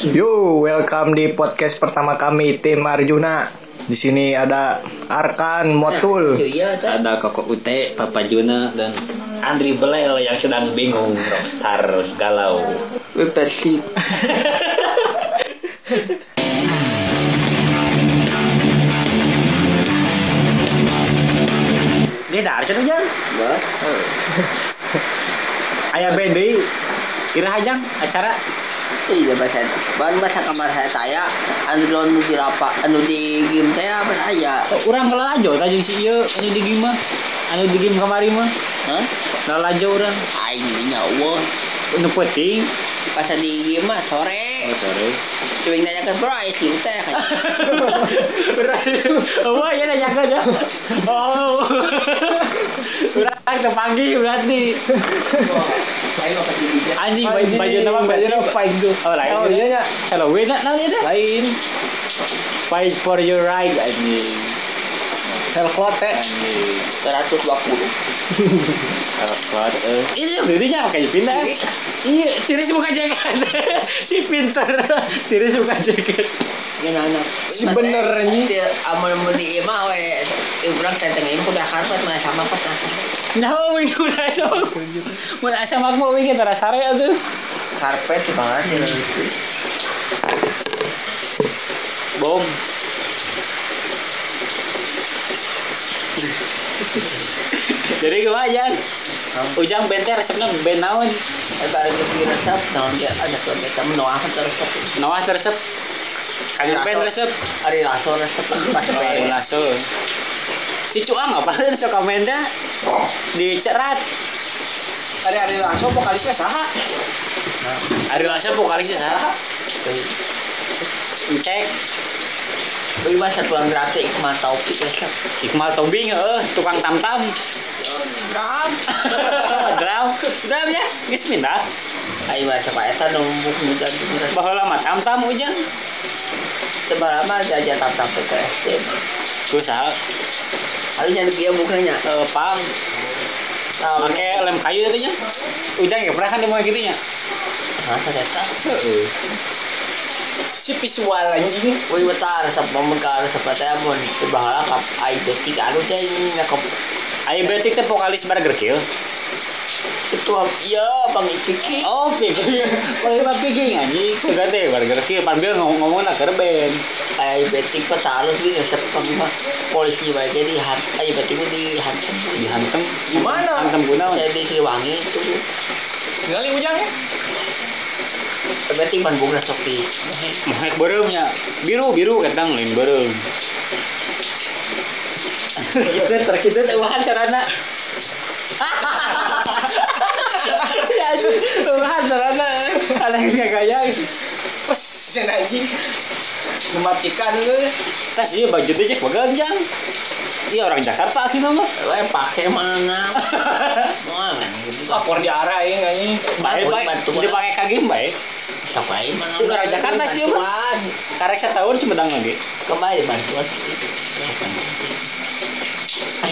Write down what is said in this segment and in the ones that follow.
Yo, welcome di podcast pertama kami tim Arjuna. Di sini ada Arkan Motul. Iya, ada. Koko Ute, Papa Juna, dan Andri Belel yang sedang bingung rockstar galau. Persib. Dia dar cenah jang. Bah. Aya band deui. Kira hajang acara Iya bahasa Ban bahasa kamar saya saya anu lawan nu dirapa anu di game saya apa saya. Oh, urang kelalajo tah jeung si ieu anu di game mah. Anu di game kamari mah. Hah? Lalajo urang. Aing nyawa. Nu penting. Pas di game mah sore. Oh, sorry. Coba nanya kan bro, ayo sih teh kan. Oh, ya nanya ke dah. Oh. Teu pagi berarti. Dia? Anjing baju baju nama baju nama fight tuh. Oh lain. Oh, iya, iya. Halloween nak nah, itu. Lain. Fight for your right anjing. Helclot teh. Anjing. 120. Helclot. eh. Ini dirinya pakai pindah. Iya, tiris buka jaket. si pinter. Tiris buka jaket. Gimana? Si bener, anjing. Amun mun di imah we urang teh tengah udah karpet mah sama pas Nah, wing udah sok. Mun asa mak mau wing kita sare atuh. karpet di banget ya. Bom. Jadi kemajan. Ujang benter resepnya ben naon? Eh barang di resep naon dia ada tuh kita menoahan terus Nawas resep. Kagak ben resep. Ari laso resep Ari laso. Si Cuang apa sih so komennya di cerat. Ari Ari langsung vokalisnya saha? Ari laso vokalisnya saha? Cek Bagi bahasa tuang gratis ikmah taufik resep. Iqmal Tobing eh tukang tam-tam. Dram. Drum, drum ya, geus pindah. Ayo bahasa Pak Eta numpuk muda di Baheula mah tam-tam ujang. Sebarama jajan tap-tap ke SD. Ku saha? Harusnya di dia bukannya. Eh, pang. Nah, Make lem kayu itu nya. Ujang ya pernah kan dimulai gitu nya. Masa data. Si visual anjing. Wih betar resep pemegang resep teh mun sebahala kap ai detik anu teh ngakop Ayo berarti teh vokalis Burger Kill. Ketua iya Bang Ipiki. Oh, picking. Kalau mah picking anjing. Sudah teh Burger Kill panggil ngomong-ngomong nak kerben. Ai betik pa taruh di resep pemima polisi bae jadi ai betik di hantam. Dihantem. Gimana? Hantem guna. Saya di Siliwangi itu. Ngali ujang ya? Berarti Bandung lah Sofi. Mahek bereumnya. Biru biru ketang lain bereum. Kita terkita teh wahan carana. Carana. Ada yang gaya. Dan anjing. Mematikan. Tas iya baju teh cek baganjang. Iya orang Jakarta sih nama. Wah pakai mana? Mana? Lapor di arah ya anjing. Baik baik. Bantuan. Dia pakai kagim baik. Sampai mana? Orang Jakarta sih. Bantuan. Karek setahun Sumedang lagi. Kembali bantuan.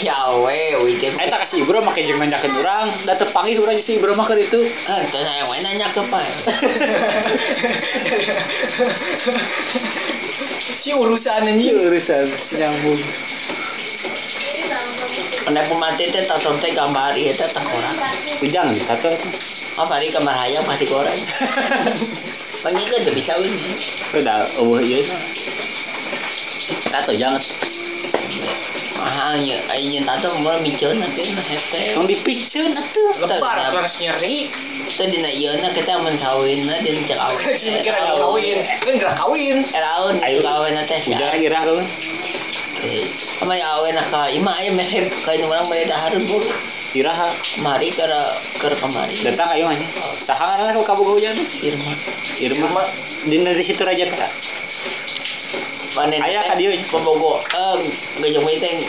Ya we, we. Eh tak kasih ibro make jeung nanyakeun urang, da teu panggih urang si ibro mah keur itu. Ah, itu saya mau nanya ke Pak. Si urusan anjing. urusan nyambung. Anda pemati teh tatom teh gambar ieu teh teh orang. Ujang ditato itu. Apa hari kamar hayang mati goreng. Panggil kan tuh bisa win. Udah eueuh ieu. Tato jangan Mahal nya, ayeuna tato mau miceun nanti na hete. tong dipicen atuh. Lebar terus nyeri. Teh dina ieu na kita mun kawinna dina cek awet. Kira kawin. Kan gerak kawin. Eraun Ayo. kawin teh. Ujang irah lu. Amai awe na ka ima aya merep kain urang bae dahareun bu. Irah Mari kara keur kamari. datang ayo mah. Saha ngaranna ku kaboga ujang? Irma. Irma. Dina di situ raja teh. Panen Aya ka dieu. Pembogo eh gajah we teh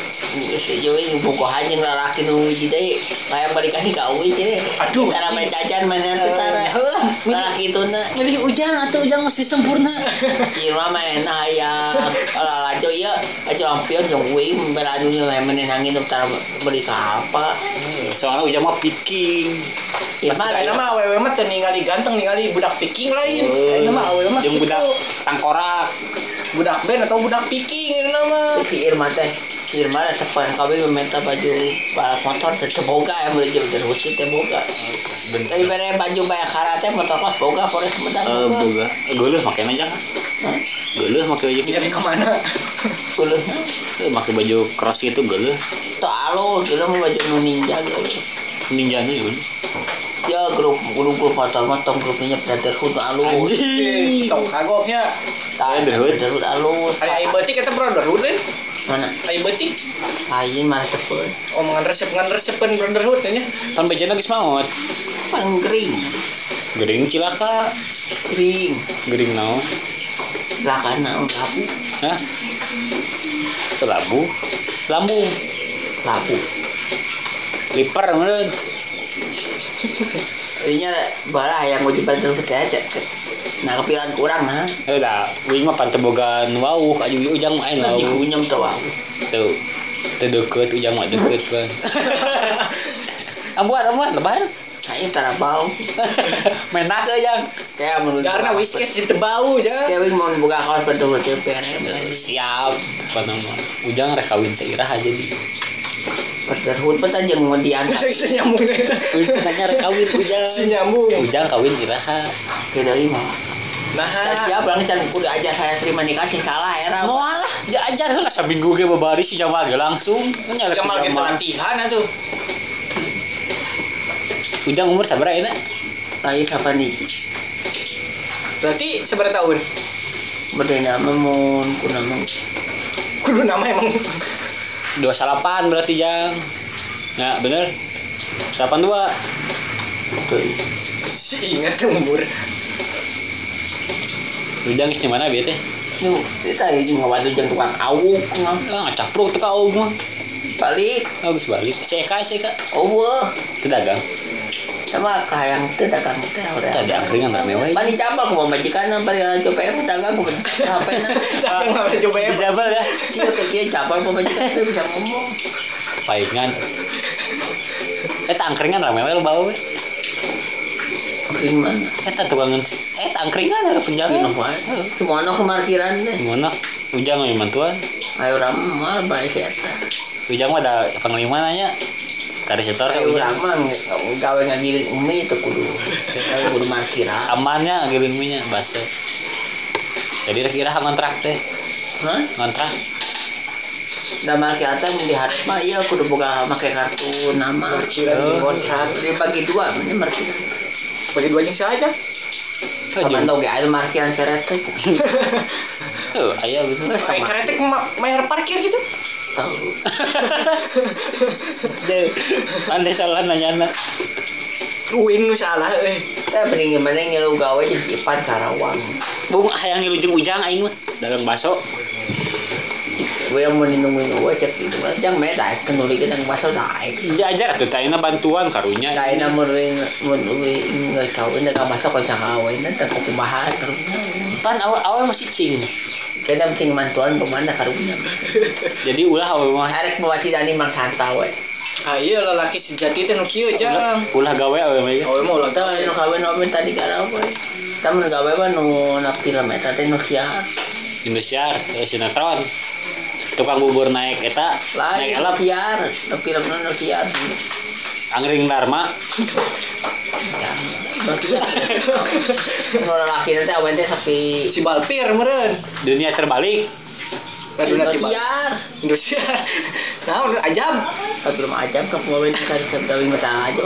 jadi buku hanya lalaki nu hiji deui. Kayak balikan ka uwi teh. Aduh. Cara main jajan tara. Heulah, Lalaki itu na. Milih ujang atau ujang masih sempurna. Irma main aya ala lajo ieu aja lampion jeung uwi beradu main menenangin tara beli ka apa. Soalnya ujang mah picking. Karena mah awewe mah teu ningali ganteng ningali budak piking lain. Oh. Karena mah awewe mah jeung budak tangkorak. Budak band atau budak picking ini nama. Si Irma teh. Si Irma ada sepan kami meminta baju balap motor tetep boga ya mau jauh dari hutan teh boga. Tadi bere baju banyak karate motor kelas boga forest medang Eh, boga. Geuleuh make aja kan. Geuleuh make baju jadi ke mana kulus Eh, make baju cross gitu geuleuh. tuh alo dia mau baju ninja gitu Ninja nih geuleuh. Ya grup grup grup motor motor grupnya Brotherhood Anjing. tong kagoknya Brotherhood. Brotherhood alo Kayak ibatik kita brotherhood deh. mana Kayak ibatik. ayin malah cepet Omongan resep ngan resepin brotherhood nya. Tahun bejana geus maot. panggering Gering cilaka. kering Gering naon? belakang naon labu Hah? Labu. Lambung. labu Liper meureun. Ini bala yang mau dibantu ke aja. Nah, kepilan kurang nah. Eh da, wing mah pan teu boga nu wauh aju ujang main Di wauh. kunyem tuh wow. Tuh. Teu deukeut ujang mah deukeut pan. Ambuan, ambuan, lebar. Kayaknya tara bau. Menak ujang. Kayak menurut Karena whiskas itu bau aja. Kayak mau buka kaos betul pengen. Siap. Apa nama? Ujang rek kawin teh irah aja di. Berderhut betul aja mau diangkat. Bisa nyambungnya. Tanya rek kawin Si ujang. nyambung. Ujang kawin iraha. Kayak dari mah. Nah, Siap lang can kudu aja saya terima nikah sih salah era. Moal lah, diajar heula saminggu ge babari si Jamal ge langsung. Nya kita Jamal. latihan atuh. Ujang umur sabaraha eta? Lagi kapan nih? Berarti seberapa tahun? Berdena memun kunamung. Kudu nama emang 28 berarti Jang. Ya, bener. 82. Tuh. si ingat umur. Ujang geus di mana bieu teh? Yuk, kita ini ngawadu jang tukang awuk ngah. Ah, ngacapruk teh ka aug mah. Balik. Geus balik. Ceka, ceka. Oh, wah. Teu dagang. Sama kayang teu dagang teh udah Tadi angkringan rame wae. Pani cabang mau majikan bari coba em dagang ku HP na. Dagang lah coba ya. Dijabal ya. Kieu ke kieu cabang mau majikan teu bisa ngomong. Paingan. Eta angkringan rame wae loba we. Kering mana? Eta tukangan eta angkringan ada penjaga. Kino wae. Cuma ana kemarkiran teh. Gimana? Ujang mah mantuan. Ayo ramah bae si eta. Ujang mah ada panglima nanya. Tari setor Ayo ramah gawe ngagirin umi itu kudu. Kudu markiran. Amannya ngirim minyak baso. Jadi kira ngontrak teh, Hah? ngontrak. Da markiran teh mun diharap mah ieu kudu boga make kartu nama. Oh. kontrak. Dibagi dua ini markiran. Bagi dua jeng saja. Kapan tau ge aya markiran seret teh. Tuh, aya gitu. Kayak kretek ma- bayar parkir gitu. Tahu. Deh, aneh salah nanya anak. Wing nu salah eh. Teh mending gimana ngilu gawe di Ipan Karawang. Bung, hayang ngilujeng ujang aing mah. Dagang baso. Gue yang mau nungguin gue cek itu kan jang medak kenuli kita masuk naik. Diajar atuh tayana bantuan karunya. Nungguin mau nungguin nggak tahu ini nggak masuk kalau jangan awal ini tak kumaha karunya. Pan awal-awal masih cing. Kaya mesti mantuan pemanda karunya. Jadi ulah awal mah Arek bawa si Dani mang santa we. Ah iya lelaki sejati teh nu kieu jang. ulah gawe awal mah. ya. Oh mau lah Tahu nu kawin omen tadi kara we. Tamun gawe mah nu na film eta teh nu siar. Indosiar, eh, sinetron. Tukang bubur naik eta, Lain naik nu elep, siar, nu film nu siar. angring Dharma. Lalaki nanti awen teh sapi Si Balpir meureun. Dunia terbalik. Kaduna Indosiar. Indonesia. Nah, udah ajab. Tapi belum aja ke pemain kan gawe mata aja.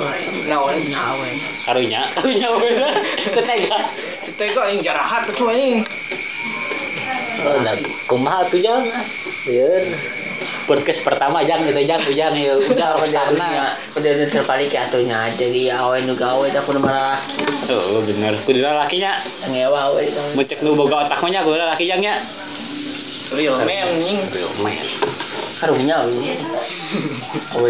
Naon? Nyawen. Karunya, karunya we. Tetega. Kita kok yang jarahat tuh anjing. Oh, kumaha tuh jang? Biar podcast pertama jang gitu jang ujang ya. Ujang Karena karena udah udah terbalik ya atunya jadi awen nu gawe tak kudu malah oh bener. Kudu lakinya. Ngewa we mucek nu boga otak mah nya kudu laki jangnya Real man real man karunya teh gawe.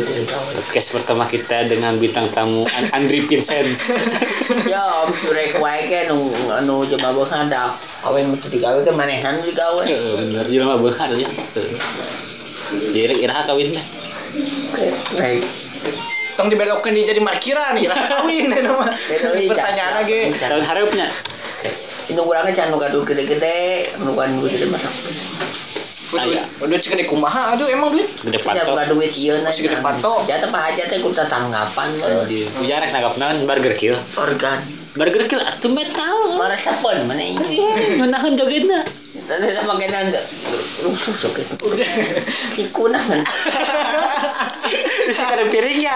podcast pertama kita dengan bintang tamu An- Andri Vincent Ya om surek wae ke nu nu coba bawa ada awen mesti digawe ke manehan digawe. Eh, bener jelema beunghar ya jadi iraha kawin teh Baik. Tong dibelokkan dia jadi markiran ya. Kawin nama. Jadi, Pertanyaan lagi. tahun harapnya itu kurangnya jangan nu gaduh gede-gede nu gaduh gede mah Aya. Duit, segede kumaha aduh emang duit. Gede Ya patok. bukan duit ieu na. Gede patok. Ya teh aja teh kudu tanggapan mah. Anjir. Ujang rek nanggap naon burger kill. Organ. Burger kill atuh metal. Mana sapon mana ini. Menahan jogetna. Tadi sama kena. Rusuh soket. Si kunangan. Bisa kada piringnya.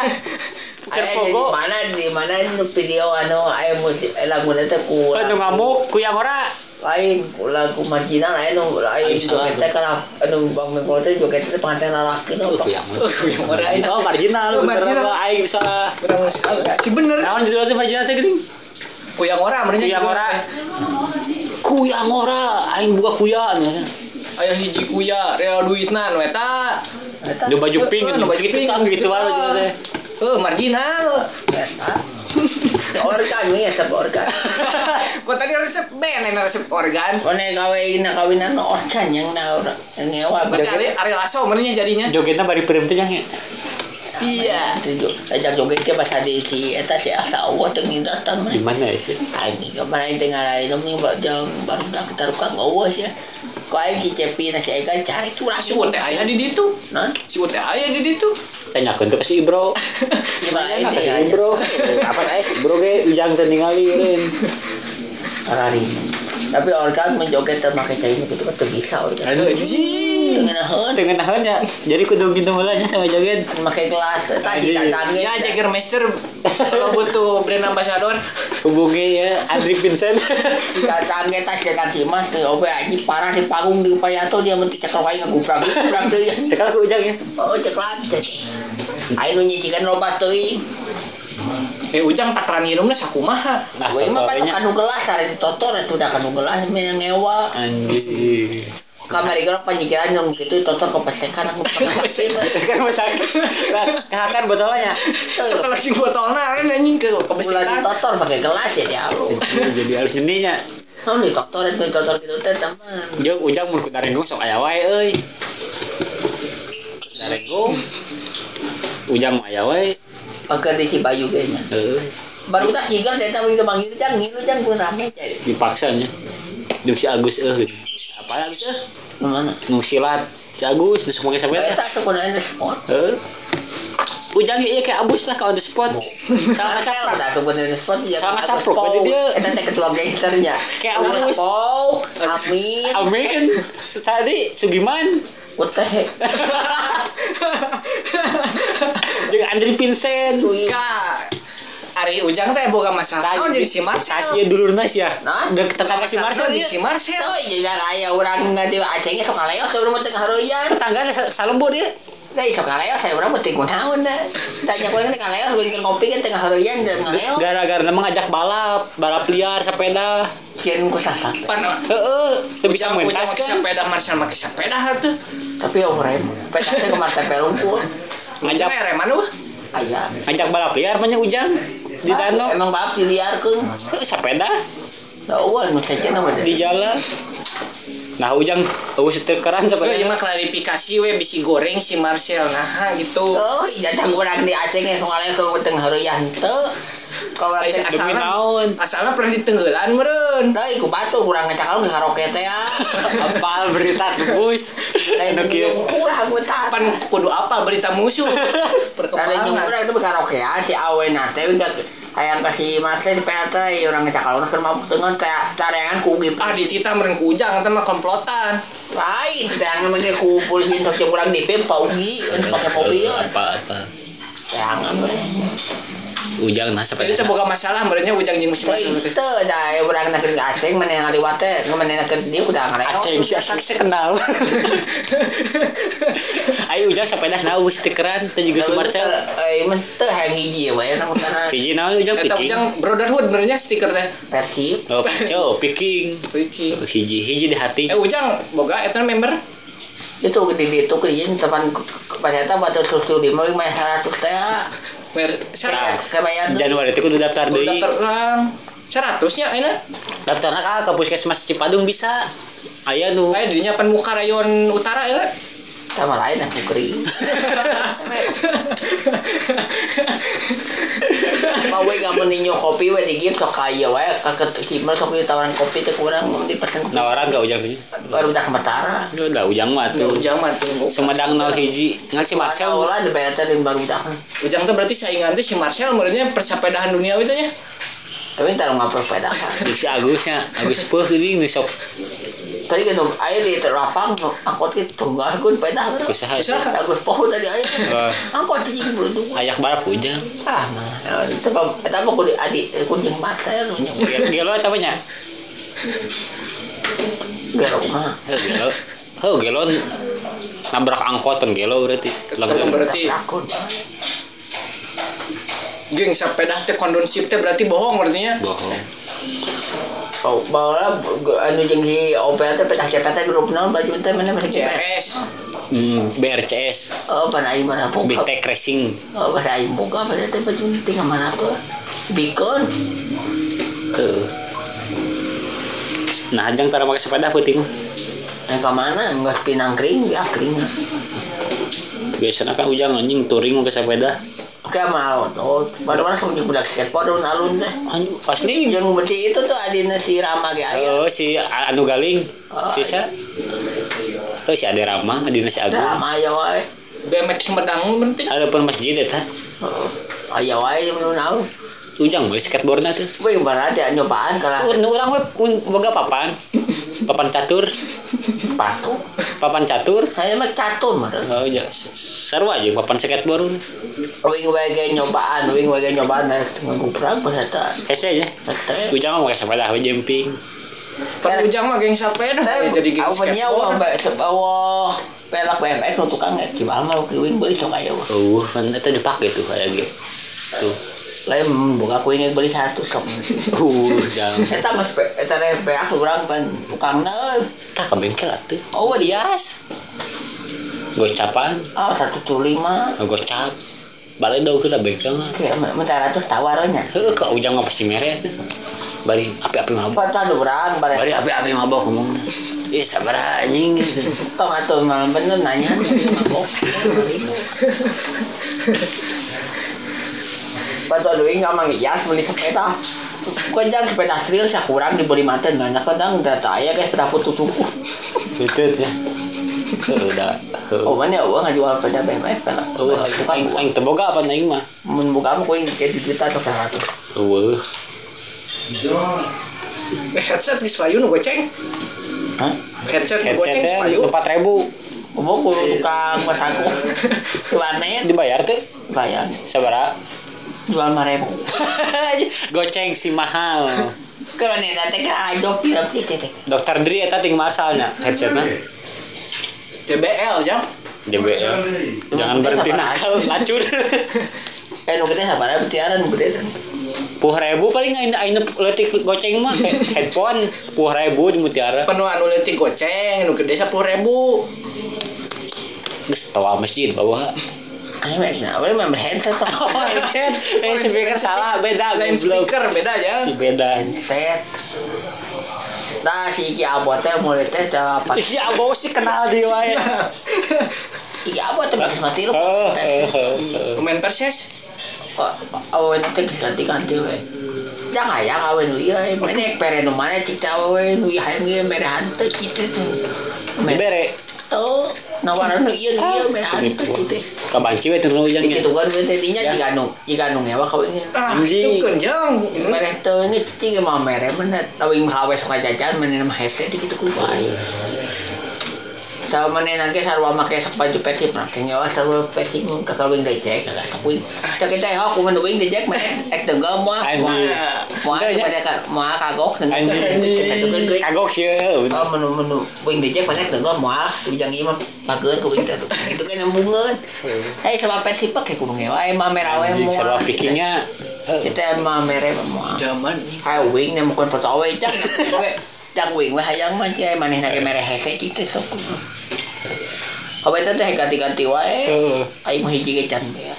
Keur Aya di pogo. mana di mana video anu aya musik lagu teh ku. Anu ngamuk ku yang ora. Lain lagu marginal lain nu lain Ayo, salah. joget teh kana anu bang mengko teh joget teh pengantin lalaki nu. Ku yang ora. Oh, marginal. Oh, Bener marginal. apa aing bisa. Si bener. Naon judulnya marginal teh geuning? Kuyang ora Ku amarnya yang ora. Ku yang ora. Aing buka kuyan. Aya hiji kuya real duitna nu eta. Di baju pink gitu pink, kan gitu lah teh. Heuh, marginal. Organ we eta organ. Kok tadi resep benen resep organ. Kone gawe ina kawinan nu organ yang na ora ngewa Berarti ari laso menenya jadinya. Jogetna bari perem teh nya. Iya. Ajak joget ke bahasa di si eta si asa Allah teu ngidatan Di mana ya sih? Aing kemarin tengah lain ini baru dah kita rukang awas ya. Kau aing si cepi nasi ega cari curah Si Wote aya di ditu. Non, Si Wote aya di ditu. Tanyakeun tuh ke si Ibro. gimana ini ke si? Ibro. Apa eh si Ibro ge ujang teh ningali eureun. Arari. Tapi organ menjoget terpakai cai itu kan tuh bisa organ. Aduh, Dengan hon, dengan nahan ya. Jadi kudu gitu mulanya sama joget. pakai gelas tadi datangnya. Ya Jagermeister kalau butuh brand ambassador. Hubungi ya Andri Vincent. Datangnya tas jaga timas tuh, obe aja parah di panggung di payato dia menti cekal wae ngagubrak gubrak tuh ya. Cekal ke ujang ya. Oh cekal aja. Ayo nyicikan lobat tuh. Eh ujang takaran nginumnya sakumaha. Nah, Gue mah kan kanu gelas hari ditotor itu udah kanu gelas yang ngewa. Anjing. Kamari gerak panjikiran yang gitu totor kepesekan aku pernah pasti. Kan masak. Nah, kan botolnya. Kalau si botolna kan anjing ke Mulai kebesaran. ditotor pakai gelas ya dia. Jadi harus nyeninya. Oh ditotor itu ditotor gitu teh teman. Jeung ujang mun ku darenggung sok aya wae euy. Ujang mah aya wae. Pakai di si Bayu kayaknya. Heeh. Baru tak higal saya tahu itu manggil jang ngilu jang pun rame cai. Dipaksa nya. Jeung si Agus euy. Apa Agus euy? Mana? Nu silat. Si Agus nu semua sampai. Saya tak sebenarnya sport. Heeh. Ujang ieu kayak abus lah kalau the spot. Sama Saya siapa? udah sebenarnya sport ya. Sama Pau. jadi dia- Eta teh ketua gangsternya. Kayak abus. Pau, Amin, Amin. Tadi Sugiman. what the heck? Jeung Andri Vincent. Kak. Ari ujang teh boga masalah. Oh jadi si Marcel. Kasih dulurna sih ya. Nah. Udah tetangga si Marcel jadi dia. si Marcel. Oh iya aya orang nggak di Acehnya sok ngaleo sebelum tengah haroyan. Tetangga sa- salembur dia. Nah, sok ngaleo saya orang mesti kunaon dah. Tanya kuring tengah ngaleo sebelum ngopi kan tengah haroyan dan ngaleo. Gara-gara nama ngajak balap, balap liar sepeda. Kian ku sasat. Pan Heeh, teu bisa mentas kan. sepeda Marcel pakai sepeda tuh. Tapi orang petanya ke Marta Pelungku. Ngajak Ngajak reman lu. Aya. ngajak balap liar banyak ujang di danau. Emang balap diliarkeun. Heuh, sepeda Da eueuh nu saja nama di jalan. Nah ujang eueuh setekeran Gue sepeda. mah klarifikasi we bisi goreng si Marcel nah gitu. Oh, iya jang urang di Aceh sok ngaleo sebelum tengah haroyan teu. Kalau teh Demi naon? Asalnya pernah ditenggelan meren. Teu iku batu urang ngacakal di karaoke teh ya. Apal berita bus. Lain urang ku tak. Pan kudu apa berita musuh. Yang Perkembangan. urang itu karaoke ya si awe na teh enggak hayang kasih mas teh di PHT urang ngacakal urang keur mabuk dengan teh tarengan ku ugi Ah di Cita meren kujang eta mah komplotan. lain tarengan mah dia ku polisi untuk cek urang DP paugi untuk pakai mobil Apa apa. mah Ujang nah Jadi sepeda. teh boga masalah merennya ujang jeung musim Teu teh. teu da urang nak ke Aceh mana yang ngaliwat teh mana ke dia udah ngaleo Aceh si Aceh saya kenal. Ayo ujang sepeda nah eueuh setekeran teh juga si Marcel. eh men teu hayang hiji we Hiji naon ujang picking. ujang brotherhood merennya stiker teh. Persib Oh, oh, picking. Ricky. Hiji hiji di hati. Eh ujang boga eta member. itu di itu ke ieu teman pada eta batu susu di mau mah 100 teh Mer Nah, Januari itu kudu daftar Udah deui. terang. Seratusnya ayeuna. Daftarna ka ke Puskesmas Cipadung bisa. Aya nu. Aya dirinya pan muka rayon utara ya. sama lain aku kering Ninyo kopi we di gift sok kaya we kaket kimal sok ditawaran kopi teh kurang mau dipesen Nawaran gak ujang sih? baru dak matara. Lu udah ujang mah tuh. Ujang mah tuh. Sumedang nol hiji. Ngan si Marcel lah di bayar teh baru dak. Ujang tuh berarti saingan tuh si Marcel menurutnya persapedahan dunia itu ya. Tapi entar ngapro sepeda. Si Agusnya, Agus Peuh ini nu sok Tadi kan air di terapang angkot ke tunggal kun sepeda. usaha. Usaha. Agus poho tadi air. Angkot di belum tunggu. Ayak barap ujang. Ah, mah. Itu apa? Eta kudu adik kudu mata ya lu. Gelo apa nya? Gero mah. Gelo. Heuh gelo nabrak angkot kan gelo berarti. Langsung berarti geng sepeda teh kondensif teh berarti bohong berarti bohong. Oh, bawa anu jeung hi OPL teh petah cepet teh grup naon baju teh mana mana cepet. CS. Hmm, BRCS, Oh, pada aing mana pun. Racing. Oh, pada aing buka pada teh baju tinggal mana tuh. Bikon. Heuh. Nah, ajang tara make sepeda mah. Yang ke mana? Enggak pinang kering, ya kering. Biasanya kan ujang anjing touring make sepeda. Oke, mau. Oh, baru mana sok budak skateboard alun alun teh. Anjing pasti. Yang berarti itu tuh adina si Rama ge aya. Oh, si anu galing. Oh, Sisa. Tuh si Ade Rama, adina si Agung. Rama aya wae. BMX Sumedang berarti. Ada pun masjid eta. Oh, Aya wae yang nu naon. Ujang boleh skateboardna tuh. Weh, berarti nyobaan kalau Nu urang we pun boga papan. Papan catur, sepatu. papan catur. Saya mah catur mah. Oh iya, sarua aja papan skateboard. Wing wege nyobaan, wing wege nyobaan nah perang bahasa Hese. Tete. Ujang mah pakai sepeda we jumping. Pan Ujang mah geng sepeda jadi geng Aku punya skateboard. wah mbak sebawa pelak BMX untuk tukang nggak gimana mau ke wing beli sok aja wah. Oh, kan eta dipake tuh kayak gitu. Tuh. Lain buka aku ingin beli satu sok. Uh, jangan. Eta mas eta rempe aku orang ban tukang na. Tak ke bengkel atuh. Oh dias. Gocapan, Ah satu tuh lima. gocap. Balik dong ke bengkel mah. Kayak mentara ratus tawarannya. Heuh, ke ujang mah pasti mere tuh. Bari api-api mabok. Ada berang Bari bare. api-api mabok ngomong. Ih, sabar anjing. Tong atau malam bener nanya mabok. Batu aduh nggak mangias beli sepeda. Kadang sepeda trail saya kurang dibeli mantan banyak kadang udah saya kayak sepeda putu tuku. Betul ya. Udah. Oh mana ya uang jual sepeda BMX kan? Oh, aing aing teu boga apa aing mah. Mun buka kamu koin jadi juta atau seratus. Eueuh. Headset di Slayu nu goceng. Hah? Headset nu goceng Slayu. empat ribu Kamu kudu tukang mas aku. Planet dibayar tuh bayar sabara jual lima ribu. goceng si mahal Kalau nih nanti kan ajo kira sih teh. dokter Dri eta ting masalnya headsetnya JBL jam. JBL jangan berhenti nakal lacur Eh nu gede sabar betiaran nu gede. Puh ribu paling aing aing leutik goceng mah he- headphone puh ribu di mutiara Penuh anu leutik goceng nu gede 10.000. geus tawa masjid bawa Ayo mek na, boleh main headset oh headset eh speaker salah beda Lain speaker beda ya. beda Headset. Nah si Iki Abot teh mulai teh cara apa? Ih, abau sih kenal di wae Iki Abot teh mati lu. oh oh, oh. Pemain Perses. Awen teh ganti-ganti we. Jangan ya awen iya, mana pere nu mana cita awen nu hayang ge mere hante kitu tuh. dibere Tuh, nawaran nu iya iya mere hante kitu. kabanci we turun ujang Iki tuh kan we teh dinya Ya. jika nu jika nu ngewa kau ini. Ah, Anjing. itu jang. Mere ini tiga mah mere bener. Tapi mah suka jajan mana mah headset gitu ku bae. Sama mana nangke sarwa make sak baju persib nah kenyawa sarwa persib mun kakawing dejek kakawing. Cak kita hok mun wing dejek mana ek moal. Anjing. Moal pada ka moal kagok anjing kagok sieun Oh menu menu wing dejek mana tenggal moal bijang ieu mah pageun ku wing teh. Itu kan nyambungeun. Hei sama persib pakai kudu ngewa emang merah we anjing moal. sarwa pikirnya Kita emang mere moal. Zaman Hai wing nih mukon petawe cak we cak wing we hayang mah cai maneh nake mere hese kitu sok. Kawe teh teh ganti-ganti wae. Aing mah hiji ge can bea.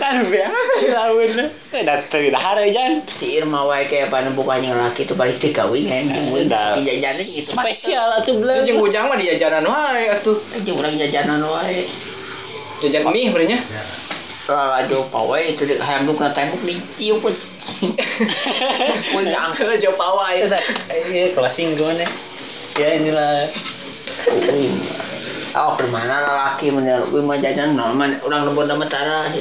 kan biasa lawan da teu dahar jan Si Irma wae kayak apa bukannya laki tuh balik anjing wing Dah. jajanan gitu. spesial Itu belum jeung Ujang mah di jajanan wae atuh. Anjing urang jajanan wae. Jajan mie berenya. Kalau jauh pawai itu hayam duk na tembok di cium pun. Woi yang Kalau jauh pawa ya. Iya, closing gimana? Ya inilah. Oh, permana lelaki gue mah jajan normal orang lembur nama tara.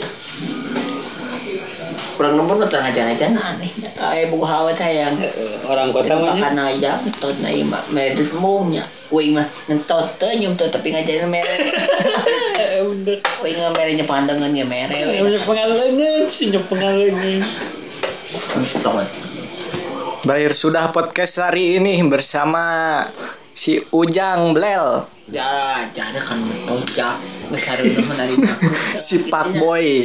Orang lembur mah terang aja aja aneh. Kayak buku hawa sayang. Orang kota mah Makan aja, ngentot na ima. Uy, mas, ngentot to, nyum tapi ngajarin mere. Bener. Uy, nga mere pandangan niya mere. Pengalaman, punya pengalaman. Ngentot. Berakhir sudah podcast hari ini bersama si Ujang Blel, Ya, jadi kan ngentot ya. Si Pak Boy.